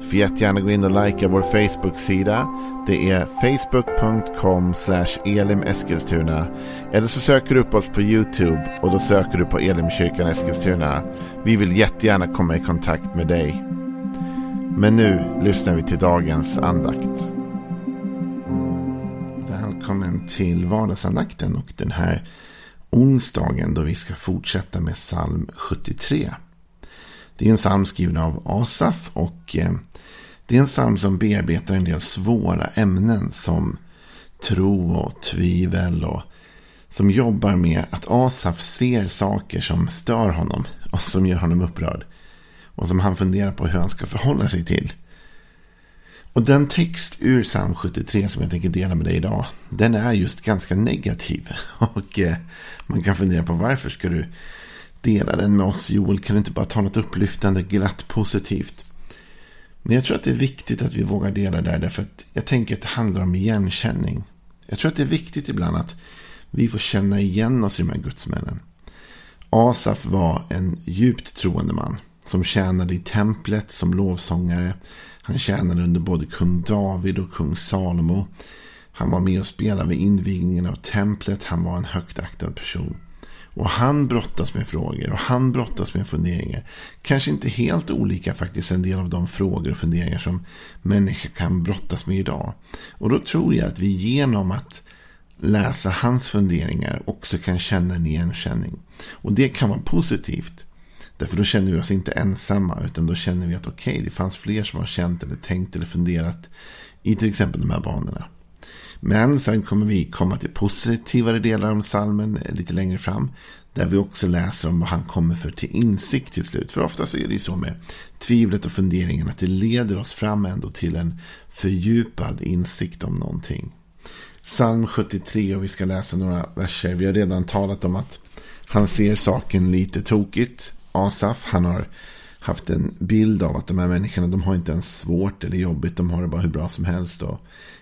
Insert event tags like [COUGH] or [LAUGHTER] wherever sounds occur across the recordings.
Får jättegärna gå in och likea vår Facebook-sida. Det är facebook.com elimeskilstuna. Eller så söker du upp oss på YouTube och då söker du på Elimkyrkan Eskilstuna. Vi vill jättegärna komma i kontakt med dig. Men nu lyssnar vi till dagens andakt. Välkommen till vardagsandakten och den här onsdagen då vi ska fortsätta med psalm 73. Det är en psalm skriven av Asaf och eh, det är en psalm som bearbetar en del svåra ämnen som tro och tvivel och som jobbar med att Asaf ser saker som stör honom och som gör honom upprörd. Och som han funderar på hur han ska förhålla sig till. Och den text ur psalm 73 som jag tänker dela med dig idag. Den är just ganska negativ. [LAUGHS] Och eh, man kan fundera på varför ska du dela den med oss Joel? Kan du inte bara ta något upplyftande, glatt, positivt? Men jag tror att det är viktigt att vi vågar dela där. Därför att jag tänker att det handlar om igenkänning. Jag tror att det är viktigt ibland att vi får känna igen oss i de här gudsmännen. Asaf var en djupt troende man. Som tjänade i templet som lovsångare. Han tjänade under både kung David och kung Salomo. Han var med och spelade vid invigningen av templet. Han var en högt aktad person. Och han brottas med frågor och han brottas med funderingar. Kanske inte helt olika faktiskt en del av de frågor och funderingar som människor kan brottas med idag. Och då tror jag att vi genom att läsa hans funderingar också kan känna en igenkänning. Och det kan vara positivt. Därför då känner vi oss inte ensamma utan då känner vi att okej, okay, det fanns fler som har känt eller tänkt eller funderat i till exempel de här banorna. Men sen kommer vi komma till positivare delar av salmen eh, lite längre fram. Där vi också läser om vad han kommer för till insikt till slut. För ofta så är det ju så med tvivlet och funderingen att det leder oss fram ändå till en fördjupad insikt om någonting. Psalm 73 och vi ska läsa några verser. Vi har redan talat om att han ser saken lite tokigt. Asaf, han har haft en bild av att de här människorna, de har inte ens svårt eller jobbigt. De har det bara hur bra som helst. Och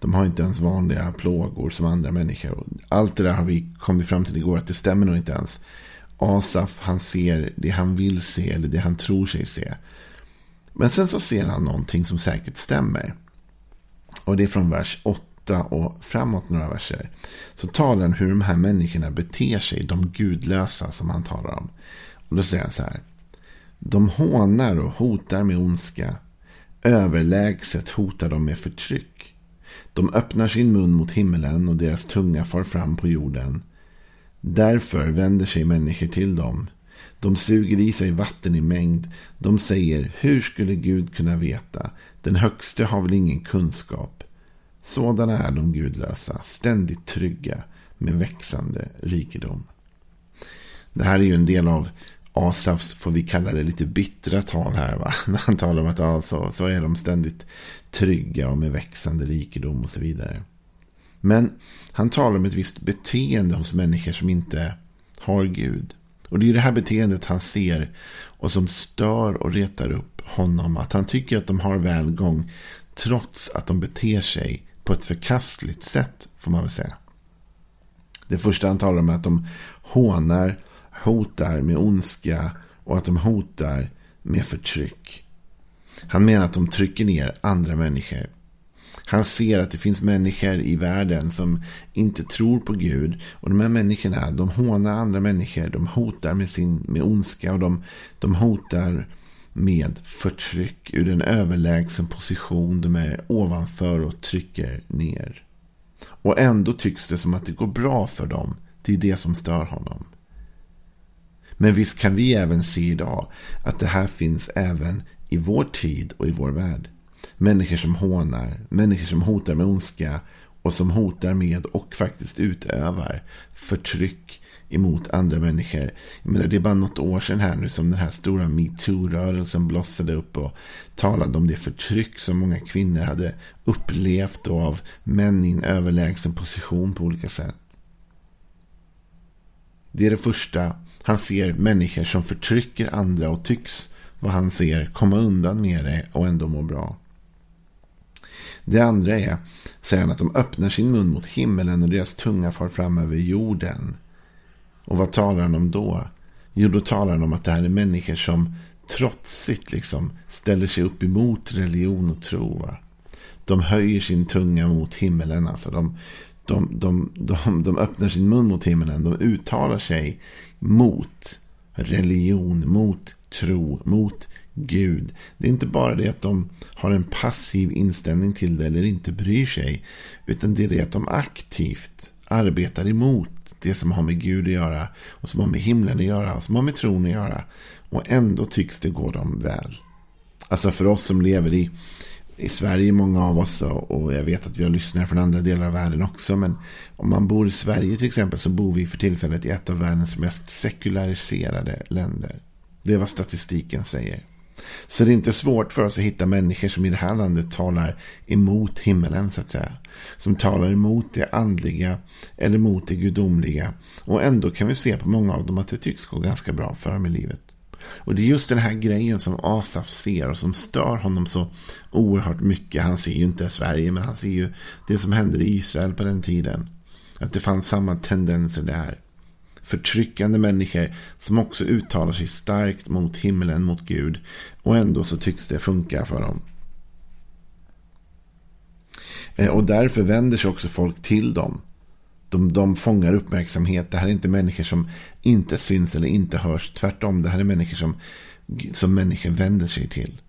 de har inte ens vanliga plågor som andra människor. Allt det där har vi kommit fram till igår att det stämmer nog inte ens. Asaf, han ser det han vill se eller det han tror sig se. Men sen så ser han någonting som säkert stämmer. Och det är från vers 8 och framåt några verser. Så talar han hur de här människorna beter sig, de gudlösa som han talar om. Och då säger han så här. De hånar och hotar med ondska. Överlägset hotar de med förtryck. De öppnar sin mun mot himmelen och deras tunga far fram på jorden. Därför vänder sig människor till dem. De suger i sig vatten i mängd. De säger, hur skulle Gud kunna veta? Den högste har väl ingen kunskap. Sådana är de gudlösa, ständigt trygga med växande rikedom. Det här är ju en del av Asafs, får vi kalla det, lite bittra tal här. Va? [LAUGHS] När han talar om att ja, så, så är de ständigt trygga och med växande rikedom och så vidare. Men han talar om ett visst beteende hos människor som inte har Gud. Och det är det här beteendet han ser och som stör och retar upp honom. Att han tycker att de har välgång trots att de beter sig på ett förkastligt sätt, får man väl säga. Det första han talar om är att de hånar, hotar med ondska och att de hotar med förtryck. Han menar att de trycker ner andra människor. Han ser att det finns människor i världen som inte tror på Gud. Och de här människorna, de hånar andra människor. De hotar med, sin, med ondska och de, de hotar med förtryck ur en överlägsen position. De är ovanför och trycker ner. Och ändå tycks det som att det går bra för dem. Det är det som stör honom. Men visst kan vi även se idag att det här finns även i vår tid och i vår värld. Människor som hånar, människor som hotar med ondska och som hotar med och faktiskt utövar förtryck emot andra människor. Jag menar, det är bara något år sedan här nu som den här stora metoo-rörelsen blossade upp och talade om det förtryck som många kvinnor hade upplevt av män i en överlägsen position på olika sätt. Det är det första Han ser människor som förtrycker andra och tycks, vad han ser, komma undan med det och ändå må bra. Det andra är, säger han, att de öppnar sin mun mot himmelen och deras tunga far fram över jorden. Och vad talar han om då? Jo, då talar han om att det här är människor som trotsigt liksom ställer sig upp emot religion och tro. Va? De höjer sin tunga mot himmelen. Alltså de, de, de, de, de öppnar sin mun mot himmelen. De uttalar sig mot religion, mot tro, mot Gud. Det är inte bara det att de har en passiv inställning till det eller inte bryr sig. Utan det är det att de aktivt arbetar emot det som har med Gud att göra. Och som har med himlen att göra. Och som har med tron att göra. Och ändå tycks det gå dem väl. Alltså för oss som lever i, i Sverige, många av oss. Och jag vet att vi har lyssnare från andra delar av världen också. Men om man bor i Sverige till exempel så bor vi för tillfället i ett av världens mest sekulariserade länder. Det är vad statistiken säger. Så det är inte svårt för oss att hitta människor som i det här landet talar emot himmelen så att säga. Som talar emot det andliga eller emot det gudomliga. Och ändå kan vi se på många av dem att det tycks gå ganska bra för dem i livet. Och det är just den här grejen som Asaf ser och som stör honom så oerhört mycket. Han ser ju inte Sverige men han ser ju det som hände i Israel på den tiden. Att det fanns samma tendenser där förtryckande människor som också uttalar sig starkt mot himlen, mot Gud. Och ändå så tycks det funka för dem. Eh, och därför vänder sig också folk till dem. De, de fångar uppmärksamhet. Det här är inte människor som inte syns eller inte hörs. Tvärtom, det här är människor som, som människor vänder sig till.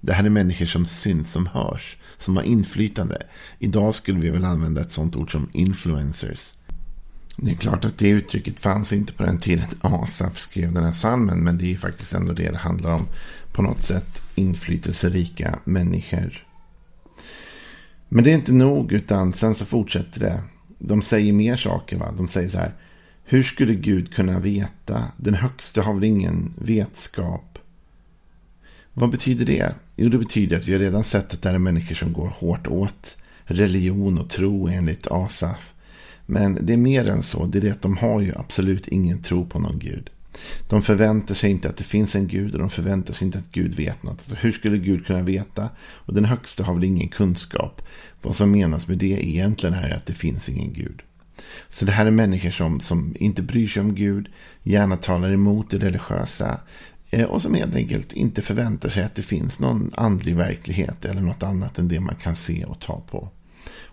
Det här är människor som syns, som hörs, som har inflytande. Idag skulle vi väl använda ett sånt ord som influencers. Det är klart att det uttrycket fanns inte på den tiden [LAUGHS] Asaf skrev den här salmen. Men det är ju faktiskt ändå det det handlar om. På något sätt inflytelserika människor. Men det är inte nog utan sen så fortsätter det. De säger mer saker va. De säger så här. Hur skulle Gud kunna veta? Den högsta har väl ingen vetskap. Vad betyder det? Jo, det betyder att vi har redan sett att det är människor som går hårt åt religion och tro enligt Asaf. Men det är mer än så. Det är det att de har ju absolut ingen tro på någon gud. De förväntar sig inte att det finns en gud och de förväntar sig inte att Gud vet något. Alltså, hur skulle Gud kunna veta? Och den högsta har väl ingen kunskap. Vad som menas med det egentligen är att det finns ingen gud. Så det här är människor som, som inte bryr sig om Gud, gärna talar emot det religiösa eh, och som helt enkelt inte förväntar sig att det finns någon andlig verklighet eller något annat än det man kan se och ta på.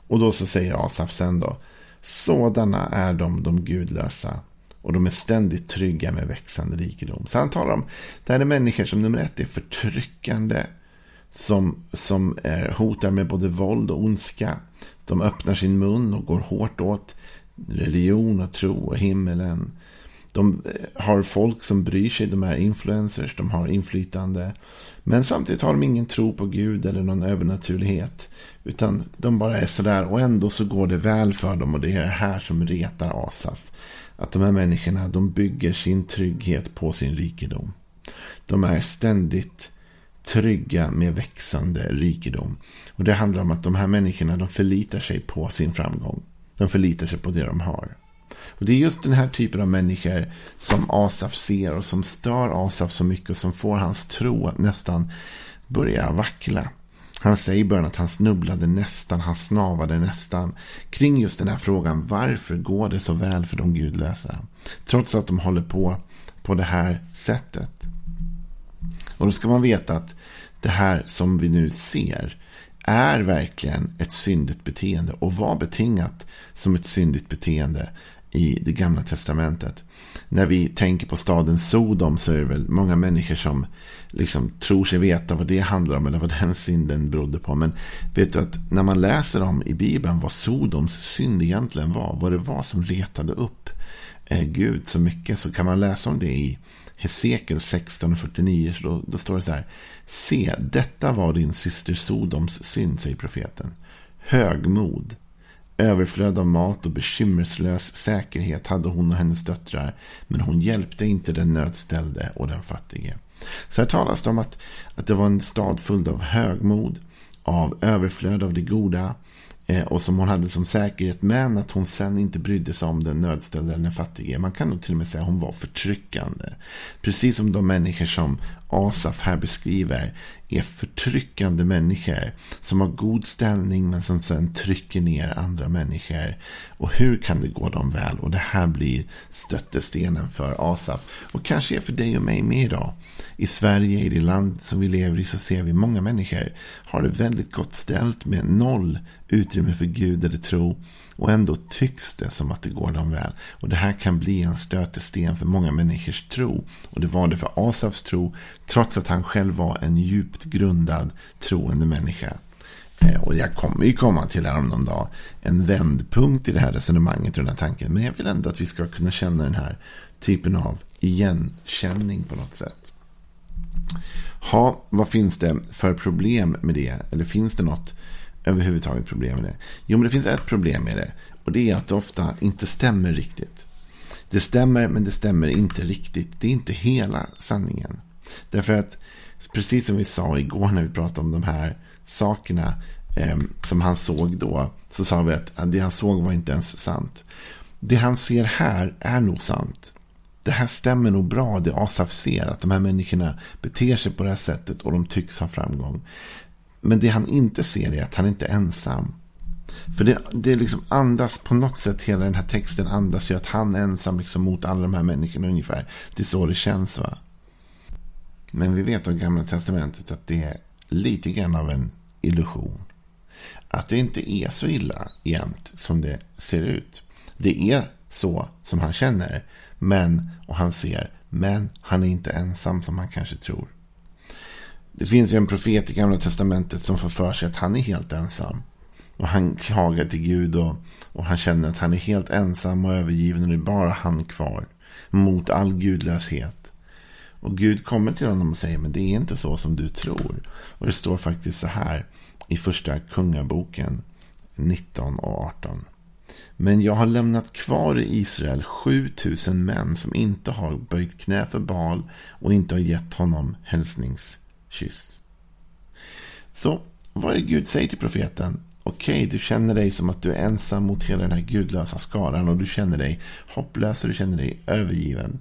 Och då så säger Asaf sen då, sådana är de, de gudlösa. Och de är ständigt trygga med växande rikedom. Så han talar om, det här är människor som nummer ett är förtryckande. Som, som är, hotar med både våld och ondska. De öppnar sin mun och går hårt åt religion och tro och himmelen. De eh, har folk som bryr sig, de är influencers, de har inflytande. Men samtidigt har de ingen tro på Gud eller någon övernaturlighet. Utan de bara är sådär och ändå så går det väl för dem och det är det här som retar Asaf. Att de här människorna de bygger sin trygghet på sin rikedom. De är ständigt trygga med växande rikedom. Och det handlar om att de här människorna de förlitar sig på sin framgång. De förlitar sig på det de har. Och Det är just den här typen av människor som Asaf ser och som stör Asaf så mycket och som får hans tro att nästan börja vackla. Han säger i början att han snubblade nästan, han snavade nästan kring just den här frågan. Varför går det så väl för de gudlösa? Trots att de håller på på det här sättet. Och då ska man veta att det här som vi nu ser är verkligen ett syndigt beteende och var betingat som ett syndigt beteende i det gamla testamentet. När vi tänker på staden Sodom så är det väl många människor som liksom tror sig veta vad det handlar om eller vad den synden berodde på. Men vet du att när man läser om i Bibeln vad Sodoms synd egentligen var, vad det var som retade upp eh, Gud så mycket, så kan man läsa om det i Hesekiel 16.49. Då, då står det så här. Se, detta var din syster Sodoms synd, säger profeten. Högmod Överflöd av mat och bekymmerslös säkerhet hade hon och hennes döttrar. Men hon hjälpte inte den nödställde och den fattige. Så här talas det om att, att det var en stad full av högmod, av överflöd av det goda, Eh, och som hon hade som säkerhet. Men att hon sen inte brydde sig om den nödställde eller den fattige. Man kan nog till och med säga att hon var förtryckande. Precis som de människor som Asaf här beskriver är förtryckande människor. Som har god ställning men som sen trycker ner andra människor. Och hur kan det gå dem väl? Och det här blir stöttestenen för Asaf. Och kanske är för dig och mig med idag. I Sverige, i det land som vi lever i, så ser vi många människor har det väldigt gott ställt med noll utrymme för Gud eller tro. Och ändå tycks det som att det går dem väl. Och det här kan bli en stötesten för många människors tro. Och det var det för Asafs tro. Trots att han själv var en djupt grundad troende människa. Eh, och jag kommer ju komma till här om någon dag. En vändpunkt i det här resonemanget och den här tanken. Men jag vill ändå att vi ska kunna känna den här typen av igenkänning på något sätt. Ha, vad finns det för problem med det? Eller finns det något överhuvudtaget problem med det? Jo, men det finns ett problem med det. Och det är att det ofta inte stämmer riktigt. Det stämmer, men det stämmer inte riktigt. Det är inte hela sanningen. Därför att, precis som vi sa igår när vi pratade om de här sakerna eh, som han såg då, så sa vi att det han såg var inte ens sant. Det han ser här är nog sant. Det här stämmer nog bra, det Asaf ser, att de här människorna beter sig på det här sättet och de tycks ha framgång. Men det han inte ser är att han inte är ensam. För det, det liksom andas på något sätt, hela den här texten andas ju att han är ensam liksom mot alla de här människorna ungefär. Det är så det känns va. Men vi vet av Gamla Testamentet att det är lite grann av en illusion. Att det inte är så illa jämt som det ser ut. Det är så som han känner. Men, och han ser, men han är inte ensam som han kanske tror. Det finns ju en profet i Gamla Testamentet som får för sig att han är helt ensam. Och han klagar till Gud och, och han känner att han är helt ensam och övergiven och det är bara han kvar. Mot all gudlöshet. Och Gud kommer till honom och säger, men det är inte så som du tror. Och det står faktiskt så här i första kungaboken 19 och 18. Men jag har lämnat kvar i Israel 7000 män som inte har böjt knä för Baal och inte har gett honom kyss. Så vad är det Gud säger till profeten? Okej, okay, du känner dig som att du är ensam mot hela den här gudlösa skaran och du känner dig hopplös och du känner dig övergiven.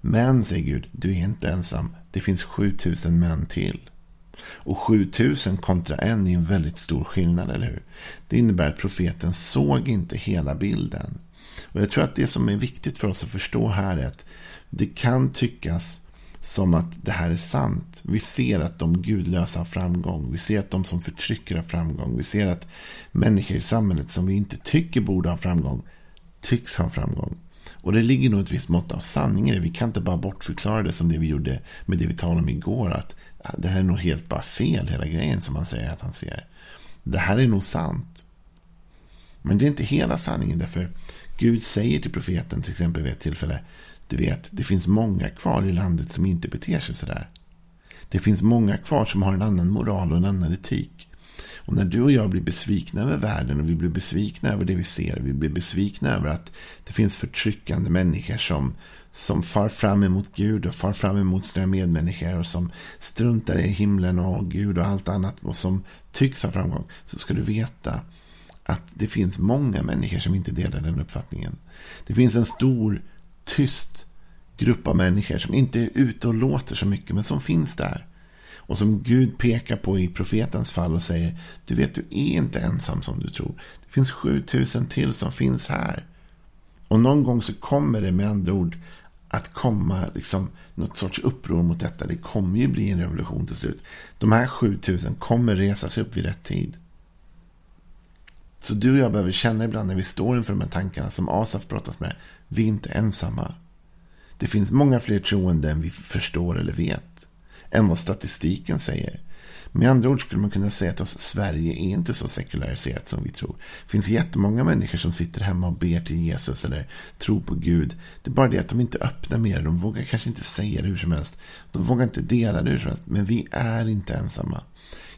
Men, säger Gud, du är inte ensam. Det finns 7000 män till. Och 7000 kontra en är en väldigt stor skillnad, eller hur? Det innebär att profeten såg inte hela bilden. Och jag tror att det som är viktigt för oss att förstå här är att det kan tyckas som att det här är sant. Vi ser att de gudlösa har framgång. Vi ser att de som förtrycker har framgång. Vi ser att människor i samhället som vi inte tycker borde ha framgång tycks ha framgång. Och det ligger nog ett visst mått av sanning i det. Vi kan inte bara bortförklara det som det vi gjorde med det vi talade om igår. Att det här är nog helt bara fel, hela grejen som han säger att han ser. Det här är nog sant. Men det är inte hela sanningen. Därför Gud säger till profeten till exempel vid ett tillfälle. Du vet, det finns många kvar i landet som inte beter sig sådär. Det finns många kvar som har en annan moral och en annan etik. Och när du och jag blir besvikna över världen och vi blir besvikna över det vi ser. Vi blir besvikna över att det finns förtryckande människor som, som far fram emot Gud och far fram emot sina medmänniskor och som struntar i himlen och Gud och allt annat och som tycks ha framgång. Så ska du veta att det finns många människor som inte delar den uppfattningen. Det finns en stor tyst grupp av människor som inte är ute och låter så mycket men som finns där. Och som Gud pekar på i profetens fall och säger Du vet, du är inte ensam som du tror. Det finns 7000 till som finns här. Och någon gång så kommer det med andra ord att komma liksom, något sorts uppror mot detta. Det kommer ju bli en revolution till slut. De här 7000 kommer resa sig upp vid rätt tid. Så du och jag behöver känna ibland när vi står inför de här tankarna som Asaf brottas med. Vi är inte ensamma. Det finns många fler troende än vi förstår eller vet än vad statistiken säger. Med andra ord skulle man kunna säga att Sverige är inte så sekulariserat som vi tror. Det finns jättemånga människor som sitter hemma och ber till Jesus eller tror på Gud. Det är bara det att de inte öppnar mer. De vågar kanske inte säga det hur som helst. De vågar inte dela det hur som helst. Men vi är inte ensamma.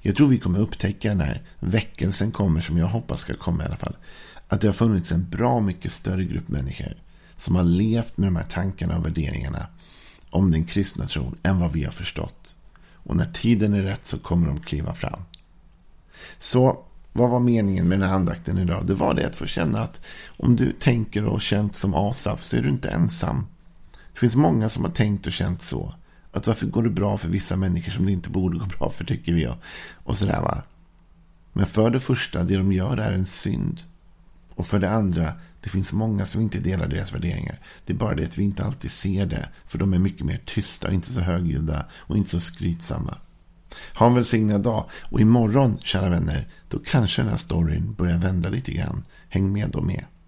Jag tror vi kommer upptäcka när väckelsen kommer, som jag hoppas ska komma i alla fall, att det har funnits en bra mycket större grupp människor som har levt med de här tankarna och värderingarna om den kristna tron än vad vi har förstått. Och när tiden är rätt så kommer de kliva fram. Så Vad var meningen med den här andakten idag? Det var det att få känna att om du tänker och känt som Asaf så är du inte ensam. Det finns många som har tänkt och känt så. Att varför går det bra för vissa människor som det inte borde gå bra för tycker vi. Och sådär va. Men för det första, det de gör är en synd. Och för det andra, det finns många som inte delar deras värderingar. Det är bara det att vi inte alltid ser det. För de är mycket mer tysta, inte så högljudda och inte så skrytsamma. Ha en välsignad dag. Och imorgon, kära vänner, då kanske den här storyn börjar vända lite grann. Häng med då med.